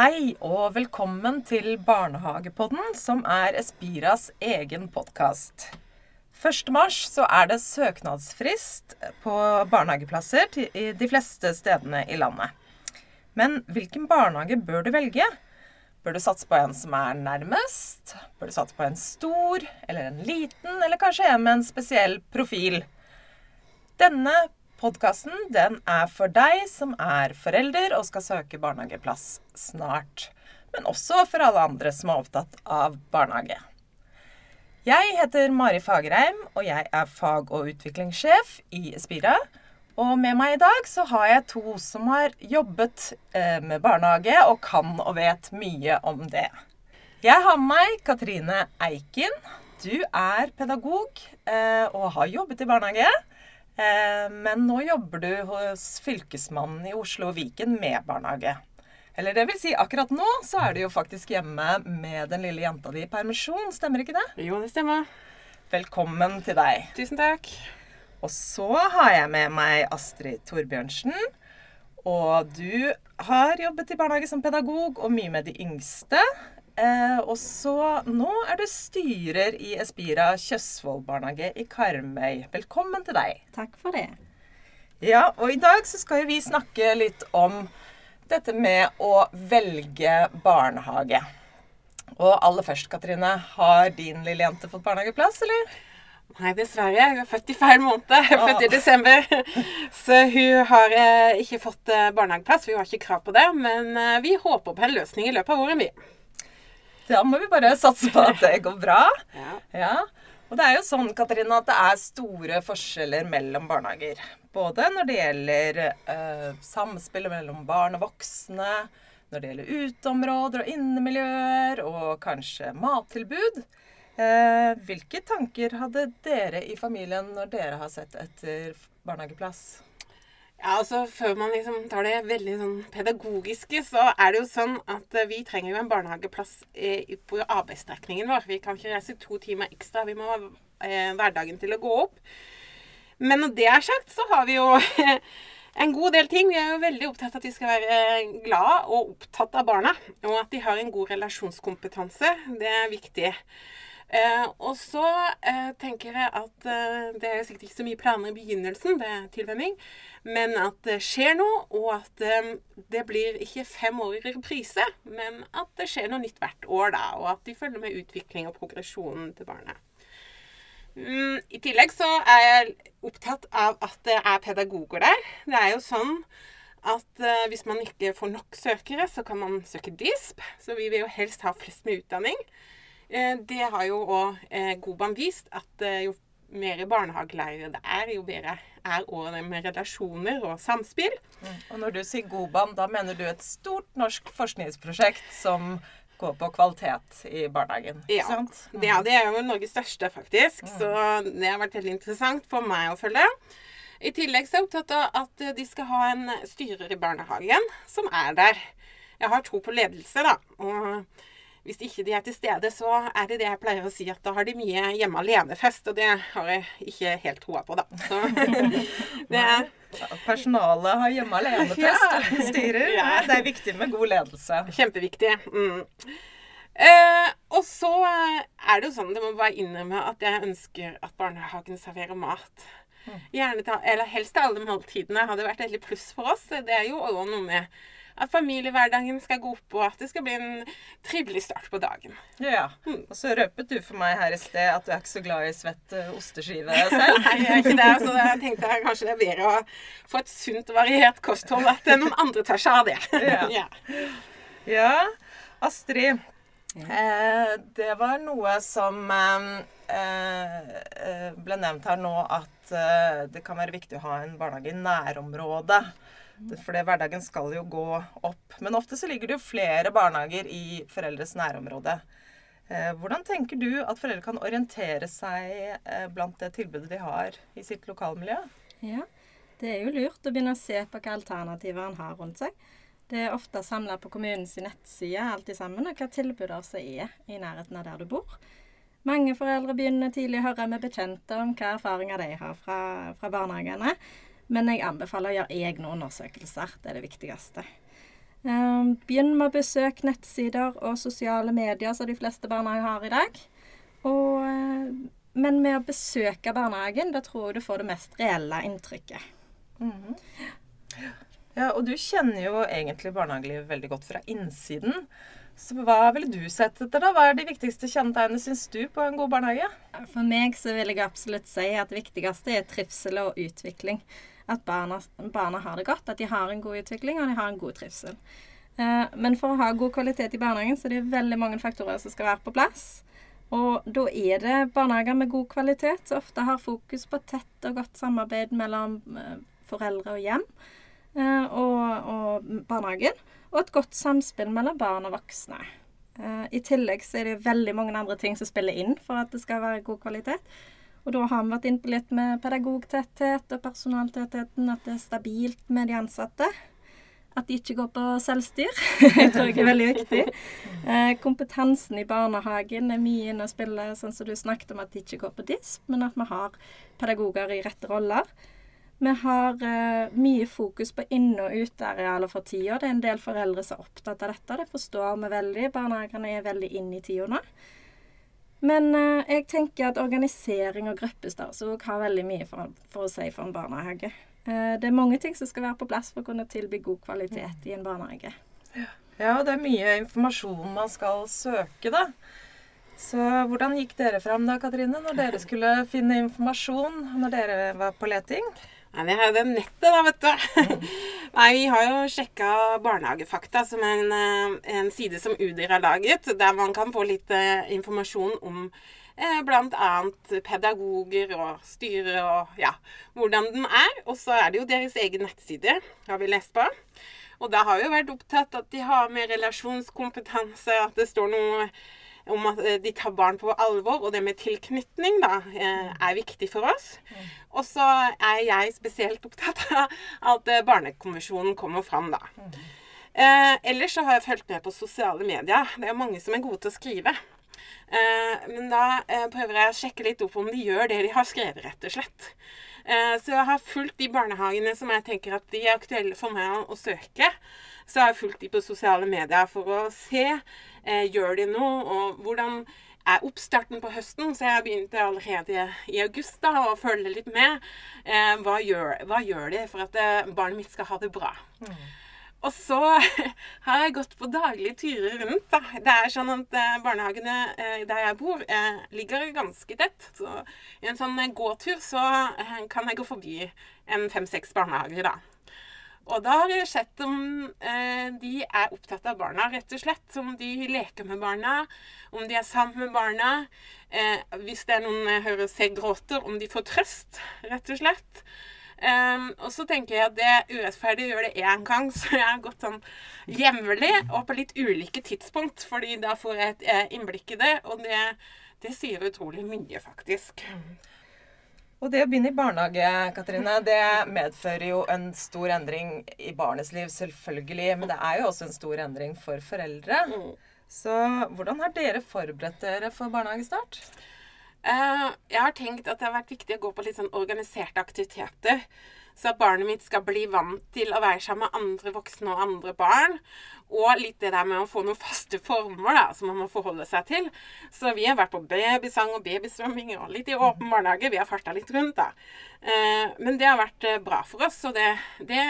Hei og velkommen til Barnehagepodden, som er Espiras egen podkast. 1. mars er det søknadsfrist på barnehageplasser til de fleste stedene i landet. Men hvilken barnehage bør du velge? Bør du satse på en som er nærmest? Bør du satse på en stor eller en liten, eller kanskje en med en spesiell profil? Denne podkasten er for deg som er forelder og skal søke barnehageplass snart. Men også for alle andre som er opptatt av barnehage. Jeg heter Mari Fagerheim, og jeg er fag- og utviklingssjef i Espira. Og med meg i dag så har jeg to som har jobbet eh, med barnehage og kan og vet mye om det. Jeg har med meg Katrine Eiken. Du er pedagog eh, og har jobbet i barnehage. Eh, men nå jobber du hos Fylkesmannen i Oslo og Viken med barnehage. Eller det vil si, akkurat nå så er du jo faktisk hjemme med den lille jenta di i permisjon, stemmer ikke det? Jo, det stemmer. Velkommen til deg. Tusen takk. Og så har jeg med meg Astrid Torbjørnsen. Og du har jobbet i barnehage som pedagog og mye med de yngste. Eh, og så nå er du styrer i Espira Tjøsvoll barnehage i Karmøy. Velkommen til deg. Takk for det. Ja, og i dag så skal vi snakke litt om dette med å velge barnehage. Og aller først, Katrine, har din lille jente fått barnehageplass, eller? Nei, dessverre. Hun er født i feil måned. Hun er født i desember. Så hun har eh, ikke fått eh, barnehageplass. Vi Hun har ikke krav på det. Men eh, vi håper på en løsning i løpet av våren, vi. Da må vi bare satse på at det går bra. Ja. Ja. Og det er jo sånn, Katarina, at det er store forskjeller mellom barnehager. Både når det gjelder eh, samspillet mellom barn og voksne, når det gjelder uteområder og innemiljøer, og kanskje mattilbud. Eh, hvilke tanker hadde dere i familien når dere har sett etter barnehageplass? Ja, altså Før man liksom tar det veldig sånn pedagogiske, så er det jo sånn at eh, vi trenger jo en barnehageplass eh, på arbeidsstrekningen vår. Vi kan ikke reise to timer ekstra. Vi må ha eh, hverdagen til å gå opp. Men når det er sagt, så har vi jo en god del ting. Vi er jo veldig opptatt av at de skal være glad og opptatt av barna. Og at de har en god relasjonskompetanse. Det er viktig. Eh, og så eh, tenker jeg at eh, det er sikkert ikke så mye planer i begynnelsen, det er tilvenning, men at det skjer noe, og at eh, det blir ikke fem år i reprise, men at det skjer noe nytt hvert år, da, og at de følger med utvikling og progresjonen til barnet. Mm, I tillegg så er jeg opptatt av at det er pedagoger der. Det er jo sånn at eh, hvis man ikke får nok søkere, så kan man søke DISP. Så vi vil jo helst ha flest med utdanning. Eh, det har jo òg eh, Goban vist, at eh, jo mer barnehagelærere det er, jo bedre er det med relasjoner og samspill. Og når du sier Goban, da mener du et stort norsk forskningsprosjekt som går på kvalitet i barnehagen? Ja, sant? det, ja, det er jo Norges største, faktisk. Så det har vært veldig interessant for meg å følge. I tillegg så er jeg opptatt av at de skal ha en styrer i barnehagen som er der. Jeg har tro på ledelse, da. Og hvis ikke de er til stede, så er det det jeg pleier å si, at da har de mye hjemme alene-fest. Og det har jeg ikke helt troa på, da. Så det er Ja, Personalet har hjemme alene-fest Ja. og styrer. Ja. Det er viktig med god ledelse. Kjempeviktig. Mm. Eh, og så eh, er det jo sånn, det må bare innrømme at jeg ønsker at barnehagen serverer mat. Gjerne til, eller helst til alle måltidene hadde vært et pluss for oss. Det er jo noe med at familiehverdagen skal gå opp, og at det skal bli en trivelig start på dagen. Ja. Og så røpet du for meg her i sted at du er ikke så glad i svett eh, osteskive selv. Nei, jeg er ikke det, så jeg tenkte jeg kanskje det er bedre å få et sunt og variert kosthold, at noen andre tar seg av det. Ja. ja. Ja, Astrid. Eh, det var noe som eh, eh, ble nevnt her nå, at eh, det kan være viktig å ha en barnehage i nærområdet. For hverdagen skal jo gå opp. Men ofte så ligger det jo flere barnehager i foreldres nærområde. Eh, hvordan tenker du at foreldre kan orientere seg eh, blant det tilbudet de har i sitt lokalmiljø? Ja, det er jo lurt å begynne å se på hvilke alternativer en har rundt seg. Det er ofte samla på kommunens nettside alt sammen, og hva tilbudet som er i nærheten av der du bor. Mange foreldre begynner tidlig å høre med bekjente om hva erfaringer de har fra, fra barnehagene. Men jeg anbefaler å gjøre egne undersøkelser. Det er det viktigste. Eh, begynn med å besøke nettsider og sosiale medier som de fleste barnehager har i dag. Og, eh, men med å besøke barnehagen, da tror jeg du får det mest reelle inntrykket. Mhm. Ja, og du kjenner jo egentlig barnehagelivet veldig godt fra innsiden. Så hva ville du sett etter, da? Hva er de viktigste kjennetegnene, syns du, på en god barnehage? For meg så vil jeg absolutt si at det viktigste er trivsel og utvikling. At barna, barna har det godt, at de har en god utvikling, og de har en god trivsel. Eh, men for å ha god kvalitet i barnehagen, så er det veldig mange faktorer som skal være på plass. Og da er det barnehager med god kvalitet som ofte har fokus på tett og godt samarbeid mellom eh, foreldre og hjem eh, og, og barnehagen. Og et godt samspill mellom barn og voksne. Eh, I tillegg så er det veldig mange andre ting som spiller inn for at det skal være god kvalitet. Og da har vi vært inne på litt med pedagogtetthet og personaltettheten, at det er stabilt med de ansatte. At de ikke går på selvstyr. jeg tror jeg er veldig viktig. Eh, kompetansen i barnehagen er mye inne å spille, sånn som du snakket om at de ikke går på DISP, men at vi har pedagoger i rette roller. Vi har uh, mye fokus på inne- og utearealer for tida. Det er en del foreldre som er opptatt av dette. Det forstår vi veldig. Barnehagene er veldig inne i tida nå. Men uh, jeg tenker at organisering og gruppestørrelse har veldig mye for, for, å si for en barnehage. Uh, det er mange ting som skal være på plass for å kunne tilby god kvalitet i en barnehage. Ja, og det er mye informasjon man skal søke, da. Så hvordan gikk dere fram da, Katrine, når dere skulle finne informasjon når dere var på leting? Nei, vi har det nettet, da, vet du. Nei, vi har jo sjekka Barnehagefakta, som er en, eh, en side som Udir har laget, der man kan få litt eh, informasjon om eh, bl.a. pedagoger og styre og ja, hvordan den er. Og så er det jo deres egen nettside, har vi lest på. Og da har vi jo vært opptatt at de har med relasjonskompetanse, at det står noe om at eh, de tar barn på alvor, og det med tilknytning da, eh, er viktig for oss. Og så er jeg spesielt opptatt av at eh, Barnekonvensjonen kommer fram, da. Eh, ellers så har jeg fulgt med på sosiale medier. Det er mange som er gode til å skrive. Eh, men da prøver jeg å sjekke litt opp om de gjør det de har skrevet, rett og slett. Så jeg har fulgt de barnehagene som jeg tenker at de er aktuelle for meg å søke. Så jeg har fulgt de på sosiale medier for å se Eh, gjør de noe? Og hvordan er oppstarten på høsten? Så jeg begynte allerede i august da, å følge litt med. Eh, hva, gjør, hva, gjør, de for at eh, barnet mitt skal ha det bra? Mm. Og så har jeg gått på daglige turer rundt. da. Det er sånn at Barnehagene der jeg bor, ligger ganske tett. Så i en sånn gåtur så kan jeg gå forbi en fem-seks barnehager. da. Og da har jeg sett om eh, de er opptatt av barna, rett og slett. Om de leker med barna, om de er sammen med barna. Eh, hvis det er noen jeg hører seg gråter, om de får trøst, rett og slett. Um, og så tenker jeg at det er urettferdig å gjøre det én gang, så jeg har gått sånn jevnlig og på litt ulike tidspunkt, fordi da får jeg et eh, innblikk i det, og det, det sier utrolig mye, faktisk. Og det å begynne i barnehage, Katrine, det medfører jo en stor endring i barnets liv, selvfølgelig. Men det er jo også en stor endring for foreldre. Mm. Så hvordan har dere forberedt dere for barnehagestart? Uh, jeg har tenkt at det har vært viktig å gå på litt sånn organiserte aktiviteter. Så at barnet mitt skal bli vant til å være sammen med andre voksne og andre barn. Og litt det der med å få noen faste former da, som man må forholde seg til. Så vi har vært på babysang og babysvømming og litt i åpen barnehage. Vi har farta litt rundt, da. Eh, men det har vært eh, bra for oss, og det, det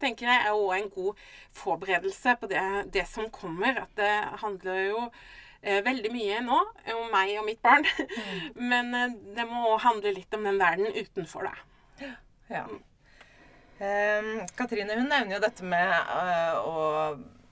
tenker jeg er òg en god forberedelse på det, det, som kommer. At det handler jo eh, veldig mye nå om meg og mitt barn. Mm. Men det må òg handle litt om den verden utenfor, da. Ja. Um, Katrine hun nevner jo dette med uh, å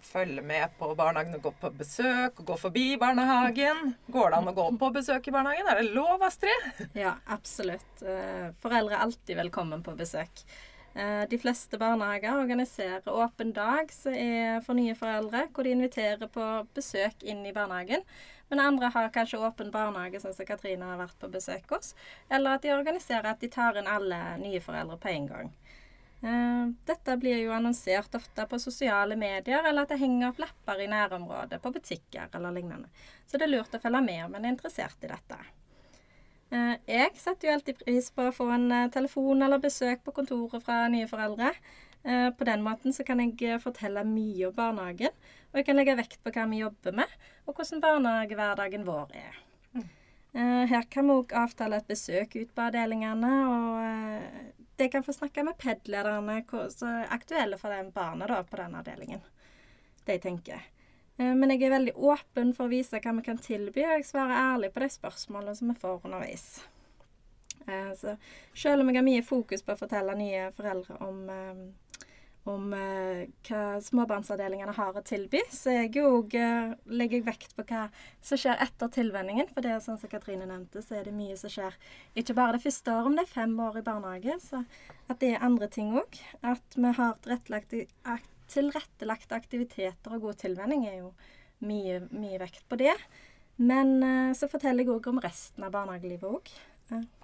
følge med på barnehagen og gå på besøk og gå forbi barnehagen. Går det an å gå på besøk i barnehagen? Er det lov, Astrid? Ja, absolutt. Uh, foreldre er alltid velkommen på besøk. Eh, de fleste barnehager organiserer åpen dag for nye foreldre, hvor de inviterer på besøk inn i barnehagen. Men andre har kanskje åpen barnehage, sånn som Katrine har vært på besøk hos. Eller at de organiserer at de tar inn alle nye foreldre på en gang. Eh, dette blir jo annonsert ofte på sosiale medier, eller at det henger opp lapper i nærområdet, på butikker eller lignende. Så det er lurt å følge med om en er interessert i dette. Eh, jeg setter jo alltid pris på å få en eh, telefon eller besøk på kontoret fra nye foreldre. På den måten så kan jeg fortelle mye om barnehagen, og jeg kan legge vekt på hva vi jobber med, og hvordan barnehagehverdagen vår er. Eh, her kan vi òg avtale et besøk ut på avdelingene, og de kan få snakke med PED-lederne som er aktuelle for den barnet da, på den avdelingen. De tenker. Eh, Men jeg er veldig åpen for å vise hva vi kan tilby, og jeg svarer ærlig på de spørsmålene som vi får underveis. Eh, Så selv om jeg har mye fokus på å fortelle nye foreldre om, eh, om eh, hva småbarnsavdelingene har å tilby, så jeg òg, eh, legger jeg vekt på hva som skjer etter tilvenningen. For det er sånn som Katrine nevnte, så er det mye som skjer ikke bare det første året, om det er fem år i barnehage. Så at det er andre ting òg. At vi har tilrettelagt, tilrettelagte aktiviteter og god tilvenning, er jo mye, mye vekt på det. Men eh, så forteller jeg òg om resten av barnehagelivet òg.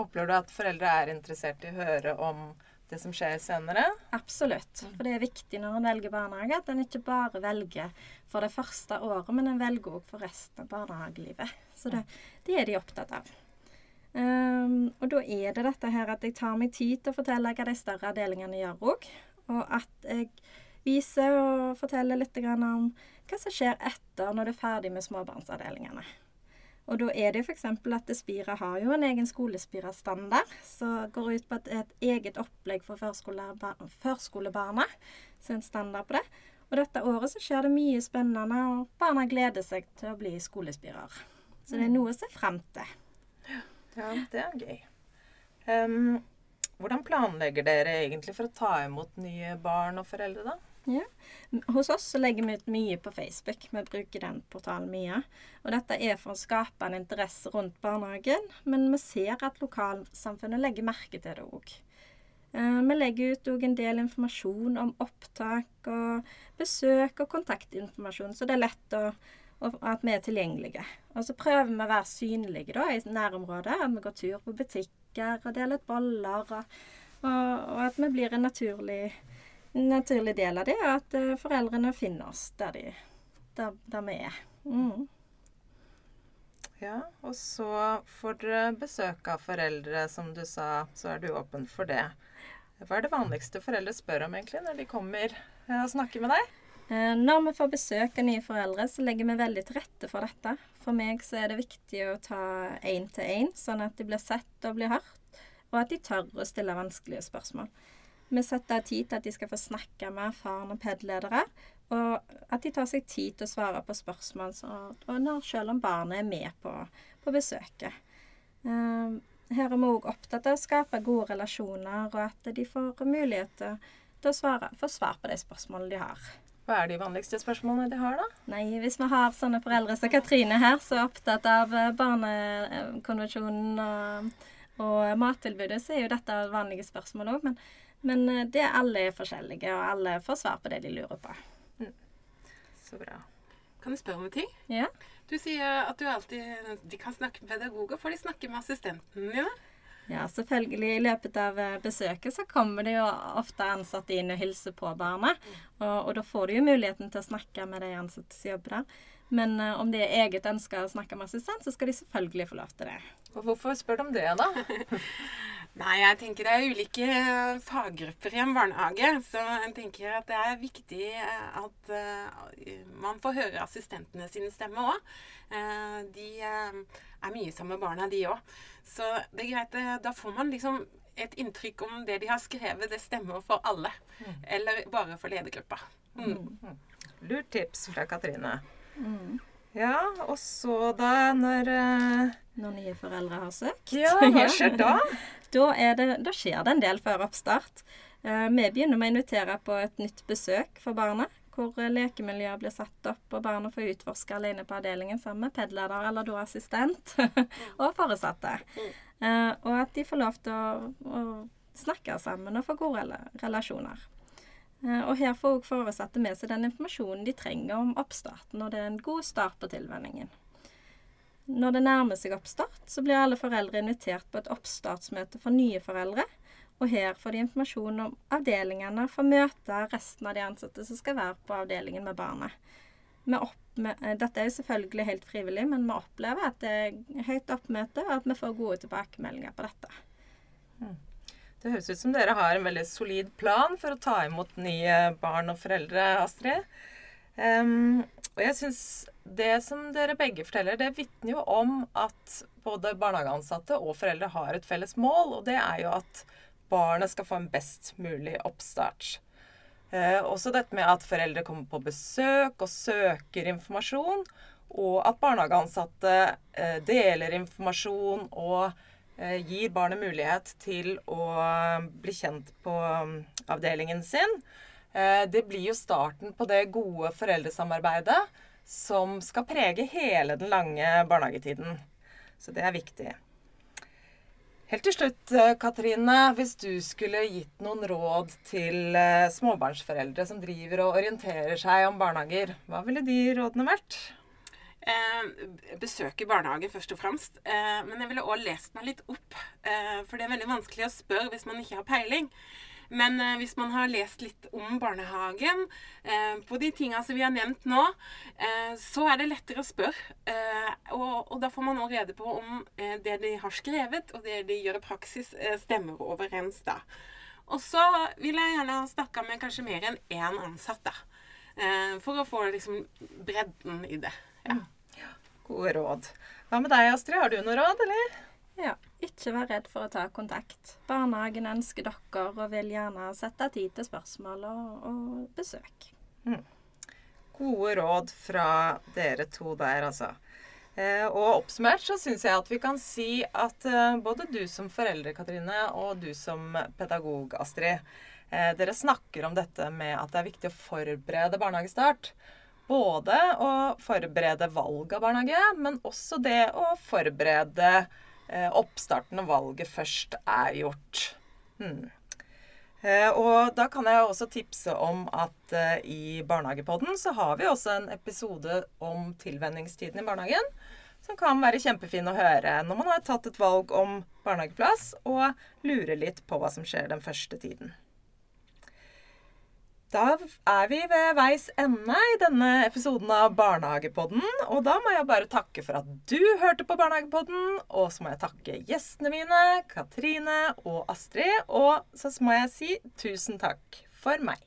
Opplever du at foreldre er interessert i å høre om det som skjer senere? Absolutt. For det er viktig når en velger barnehage, at en ikke bare velger for det første året, men en velger òg for resten av barnehagelivet. Så det, det er de opptatt av. Um, og da er det dette her at jeg tar meg tid til å fortelle hva de større avdelingene gjør òg. Og at jeg viser og forteller litt grann om hva som skjer etter når det er ferdig med småbarnsavdelingene. Og da er det f.eks. at Spira har jo en egen skolespirastandard som går ut på et eget opplegg for førskolebar førskolebarna. Så en standard på det. Og dette året så skjer det mye spennende, og barna gleder seg til å bli skolespirer. Så det er noe å se frem til. Ja, det er gøy. Um, hvordan planlegger dere egentlig for å ta imot nye barn og foreldre, da? Ja. Hos oss så legger vi ut mye på Facebook. Vi bruker den portalen mye. Og dette er for å skape en interesse rundt barnehagen, men vi ser at lokalsamfunnet legger merke til det òg. Vi legger ut en del informasjon om opptak og besøk og kontaktinformasjon, så det er lett å, at vi er tilgjengelige. Og så prøver vi å være synlige da, i nærområdet. At vi går tur på butikker og deler ut boller. Og, og at vi blir en naturlig en naturlig del av det, og at eh, foreldrene finner oss der, de, der, der vi er. Mm. Ja, og så får dere besøk av foreldre, som du sa, så er du åpen for det. Hva er det vanligste foreldre spør om egentlig når de kommer eh, og snakker med deg? Eh, Når vi får besøk av nye foreldre, så legger vi veldig til rette for dette. For meg så er det viktig å ta én til én, sånn at de blir sett og blir hørt, og at de tør å stille vanskelige spørsmål. Vi setter av tid til at de skal få snakke med erfarne PED-ledere, og at de tar seg tid til å svare på spørsmål, når, selv om barnet er med på, på besøket. Eh, Her er vi òg opptatt av å skape gode relasjoner, og at de får mulighet til, å svare, få svar på de spørsmålene de har. Hva er de vanligste spørsmålene de har, da? Nei, hvis vi har sånne foreldre som Katrine her, som er opptatt av eh, Barnekonvensjonen og, og mattilbudet, så er jo dette vanlige spørsmål òg. Men, men eh, det er alle forskjellige, og alle får svar på det de lurer på. Så bra. Kan jeg spørre om en ting? Ja. Du sier at du alltid De kan snakke med pedagoger. Får de snakke med assistenten dine? ja, selvfølgelig. I løpet av eh, besøket så kommer det jo ofte ansatte inn og hilser på barna. Og, og da får du jo muligheten til å snakke med de ansatte som jobber der. Men uh, om det er eget ønske å snakke med assistent, så skal de selvfølgelig få lov til det. Og hvorfor spør de om det, da? Nei, jeg tenker det er ulike eh, faggrupper i en barnehage. Så jeg tenker at det er viktig eh, at eh, man får høre assistentene sine stemme òg. De er mye sammen med barna, de òg. Så det er greit. Da får man liksom et inntrykk om det de har skrevet, det stemmer for alle. Eller bare for ledergruppa. Mm. Lurt tips fra Katrine. Ja, og så da når Når nye foreldre har søkt. Ja, hva skjer da? Da, det, da skjer det en del før oppstart. Eh, vi begynner med å invitere på et nytt besøk for barna. Hvor eh, lekemiljøet blir satt opp, og barna får utforske alene på avdelingen sammen med PED-leder eller da assistent og foresatte. Eh, og at de får lov til å, å snakke sammen og få gode relasjoner. Eh, Og her får også foresatte med seg den informasjonen de trenger om oppstarten, og det er en god start på tilvenningen. Når det nærmer seg oppstart, så blir alle foreldre invitert på et oppstartsmøte for nye foreldre. Og her får de informasjon om avdelingene for å møte resten av de ansatte som skal være på avdelingen med barnet. Opp med, eh, dette er jo selvfølgelig helt frivillig, men vi opplever at det er høyt oppmøte, og at vi får gode tilbakemeldinger på dette. Det høres ut som dere har en veldig solid plan for å ta imot nye barn og foreldre, Astrid. Um, og jeg syns det som dere begge forteller, det vitner jo om at både barnehageansatte og foreldre har et felles mål, og det er jo at barnet skal få en best mulig oppstart. Eh, også dette med at foreldre kommer på besøk og søker informasjon, og at barnehageansatte eh, deler informasjon og eh, gir barnet mulighet til å bli kjent på um, avdelingen sin. Eh, det blir jo starten på det gode foreldresamarbeidet som skal prege hele den lange barnehagetiden. Så det er viktig. Helt til slutt, eh, Katrine. Hvis du skulle gitt noen råd til eh, småbarnsforeldre som driver og orienterer seg om barnehager, hva ville de rådene vært? Eh, besøke barnehage først og fremst. Eh, men jeg ville òg lest meg litt opp. Eh, for det er veldig vanskelig å spørre hvis man ikke har peiling. Men eh, hvis man har lest litt om barnehagen, eh, på de tinga som vi har nevnt nå, eh, så er det lettere å spørre. Eh, og, og, da får man òg rede på om eh, det de har skrevet, og det de gjør i praksis, eh, stemmer overens. da. Og så vil jeg gjerne ha snakka med kanskje mer enn én ansatt, da. for å få liksom bredden i det. Ja. Gode råd. Hva med deg, Astrid? Har du noe råd, eller? Ja, ikke vær redd for å ta kontakt. Barnehagen ønsker dere og vil gjerne sette tid til spørsmål og, og besøk. Mm. Gode råd fra dere to der, altså. Eh, og oppsummert så syns jeg at vi kan si at eh, både du som foreldre, Katrine, og du som pedagog, Astrid, eh, dere snakker om dette med at det er viktig å forberede barnehagestart. Både å forberede valg av barnehage, men også det å forberede oppstarten og valget først er gjort. Hmm. Eh, og da kan jeg også tipse om at eh, i Barnehagepodden så har vi også en episode om tilvenningstiden i barnehagen. Som kan være kjempefin å høre når man har tatt et valg om barnehageplass og lurer litt på hva som skjer den første tiden. Da er vi ved veis ende i denne episoden av Barnehagepodden. Og da må jeg bare takke for at du hørte på Barnehagepodden. Og så må jeg takke gjestene mine, Katrine og Astrid. Og så må jeg si tusen takk for meg.